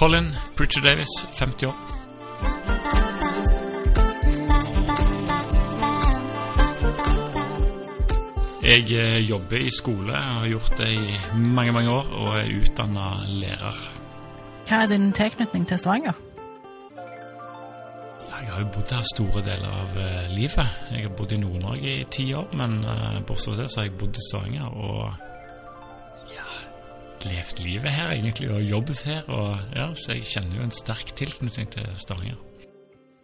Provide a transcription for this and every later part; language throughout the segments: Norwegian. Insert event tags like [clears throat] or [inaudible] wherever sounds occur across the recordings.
Colin Pritchard Davis, 50 år. Jeg eh, jobber i skole, har gjort det i mange mange år, og er utdanna lærer. Hva er din tilknytning til Stavanger? Jeg har jo bodd her store deler av eh, livet. Jeg har bodd i Nord-Norge i ti år, men uh, bortsett fra det så har jeg bodd i Stavanger og levd livet her egentlig, og jobbet her. Og, ja, så jeg kjenner jo en sterk tilknytning til Stavanger.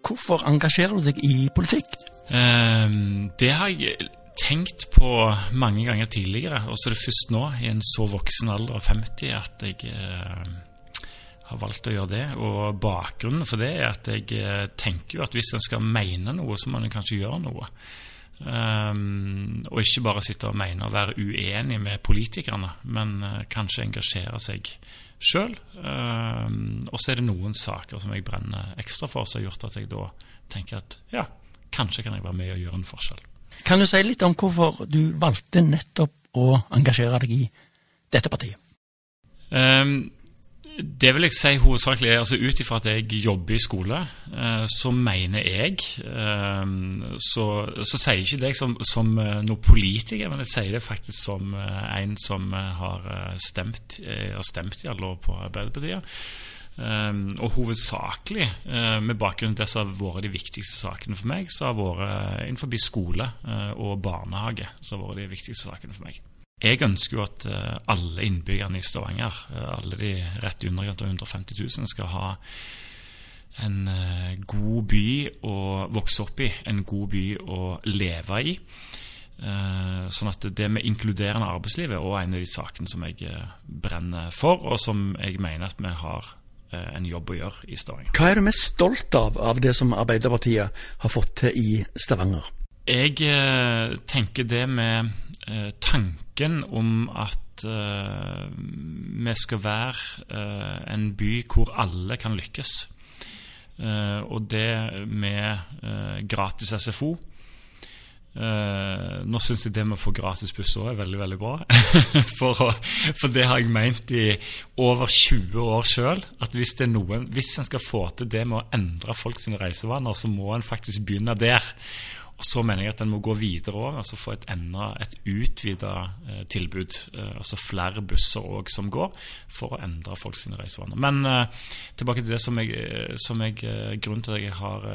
Hvorfor engasjerer du deg i politikk? Um, det har jeg tenkt på mange ganger tidligere, og så er det først nå, i en så voksen alder av 50, at jeg uh, har valgt å gjøre det. Og bakgrunnen for det er at jeg uh, tenker jo at hvis en skal mene noe, så må en kanskje gjøre noe. Um, og ikke bare sitte og mene og være uenig med politikerne, men uh, kanskje engasjere seg sjøl. Um, og så er det noen saker som jeg brenner ekstra for, som har gjort at jeg da tenker at ja, kanskje kan jeg være med og gjøre en forskjell. Kan du si litt om hvorfor du valgte nettopp å engasjere deg i dette partiet? Um, det vil jeg si hovedsakelig altså Ut ifra at jeg jobber i skole, uh, så mener jeg uh, så, så, sier ikke det som, som noe noen politiker, men jeg sier det faktisk som en som har stemt, har stemt i alle år på Arbeiderpartiet. Og hovedsakelig, med bakgrunn i det som har vært de viktigste sakene for meg, så har vært innenfor skole og barnehage så har vært de viktigste sakene for meg. Jeg ønsker jo at uh, alle innbyggerne i Stavanger, alle de rett i underkant av 150 000, skal ha en god by å vokse opp i, en god by å leve i. sånn at det med inkluderende arbeidsliv er også en av de sakene som jeg brenner for, og som jeg mener at vi har Eh, en jobb å gjøre i Stavanger. Hva er du mest stolt av av det som Arbeiderpartiet har fått til i Stavanger? Jeg eh, tenker det med eh, tanken om at uh, vi skal være uh, en by hvor alle kan lykkes. Uh, og det med gratis SFO nå syns jeg det med å få gratis buss òg er veldig veldig bra. [laughs] for, for, det har jeg meint i over 20 år sjøl. At hvis, det noen, hvis en skal få til det med å endre folk sine reisevaner, så må en faktisk begynne der. Og Så mener jeg at en må gå videre over, altså få et, enda, et utvida eh, tilbud. Eh, altså flere busser òg som går, for å endre folks reisevaner. Men tilbake til det som jeg, som jeg grunnen til at jeg har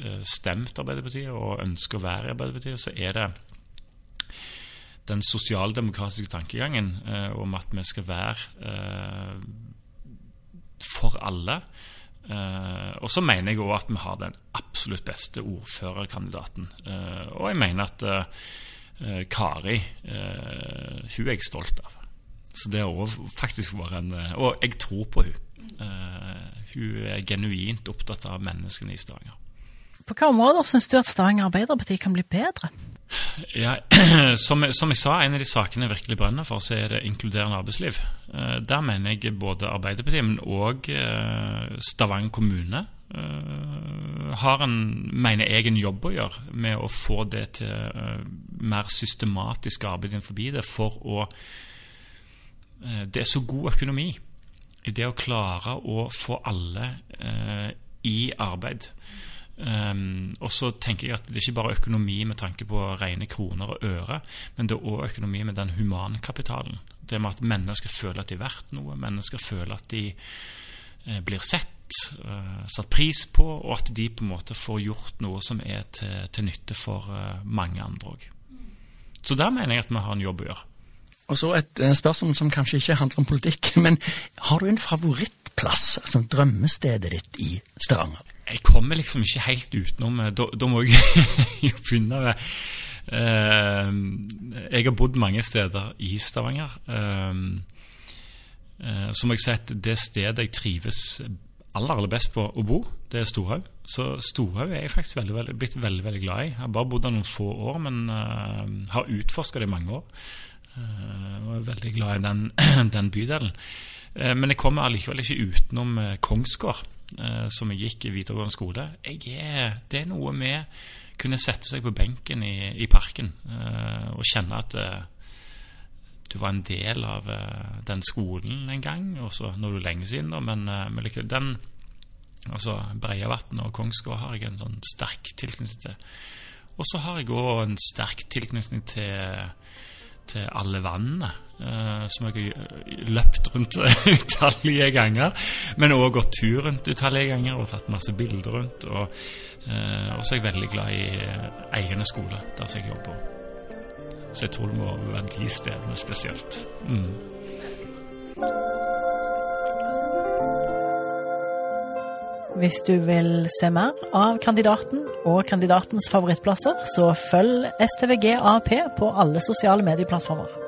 Eh, stemt Arbeiderpartiet og ønsker å være i Arbeiderpartiet, så er det den sosialdemokratiske tankegangen eh, om at vi skal være eh, for alle. Eh, og så mener jeg òg at vi har den absolutt beste ordførerkandidaten. Uh, og jeg mener at uh, Kari Hun er jeg stolt av. Så det har òg faktisk vært en Og jeg tror på hun. hun er genuint opptatt av menneskene i Stavanger. På hvilke områder syns du at Stavanger Arbeiderparti kan bli bedre? Ja, [clears throat] som, som, jeg sa, En av de sakene jeg virkelig brenner for, så er det inkluderende arbeidsliv. Eh, der mener jeg både Arbeiderpartiet, men òg eh, Stavanger kommune eh, har en, mener jeg, en jobb å gjøre med å få det til mer systematisk arbeid innenfor det, for å Det er så god økonomi i det å klare å få alle i arbeid. Um, og så tenker jeg at Det er ikke bare økonomi med tanke på rene kroner og øre, men det er òg økonomi med den humankapitalen. Det med at mennesker føler at de er verdt noe, mennesker føler at de eh, blir sett, eh, satt pris på, og at de på en måte får gjort noe som er til, til nytte for eh, mange andre òg. Så der mener jeg at vi har en jobb å gjøre. Og så et eh, spørsmål som kanskje ikke handler om politikk, [laughs] men har du en favorittplass, altså drømmestedet ditt i Stavanger? Jeg kommer liksom ikke helt utenom eh, Da, da må jeg [laughs] jo begynne med uh, Jeg har bodd mange steder i Stavanger. Eh, så jeg har sett, det stedet jeg trives aller aller best på å bo, det er Storhaug. Så Storhaug er jeg faktisk veldig, veldig, blitt veldig veldig glad i. Jeg har bare bodd der noen få år, men har utforska det i mange år. Og er veldig glad i den, [clears throat] den bydelen. Men jeg kommer allikevel ikke utenom Kongsgård, som jeg gikk i videregående skole. Er, det er noe med kunne sette seg på benken i, i parken og kjenne at du var en del av den skolen en gang, også når du er lenge siden, men, men like, den altså Breiavatn og Kongsgård har jeg en sånn sterk tilknytning til. Og så har jeg òg en sterk tilknytning til, til alle vannene, uh, som jeg har løpt rundt [laughs] utallige ganger. Men òg gått tur rundt utallige ganger og tatt masse bilder rundt. Og, og så er jeg veldig glad i egne skole, der jeg jobber. Så jeg tror det må være de stedene spesielt. Mm. Hvis du vil se mer av kandidaten og kandidatens favorittplasser, så følg STVG AP på alle sosiale medieplattformer.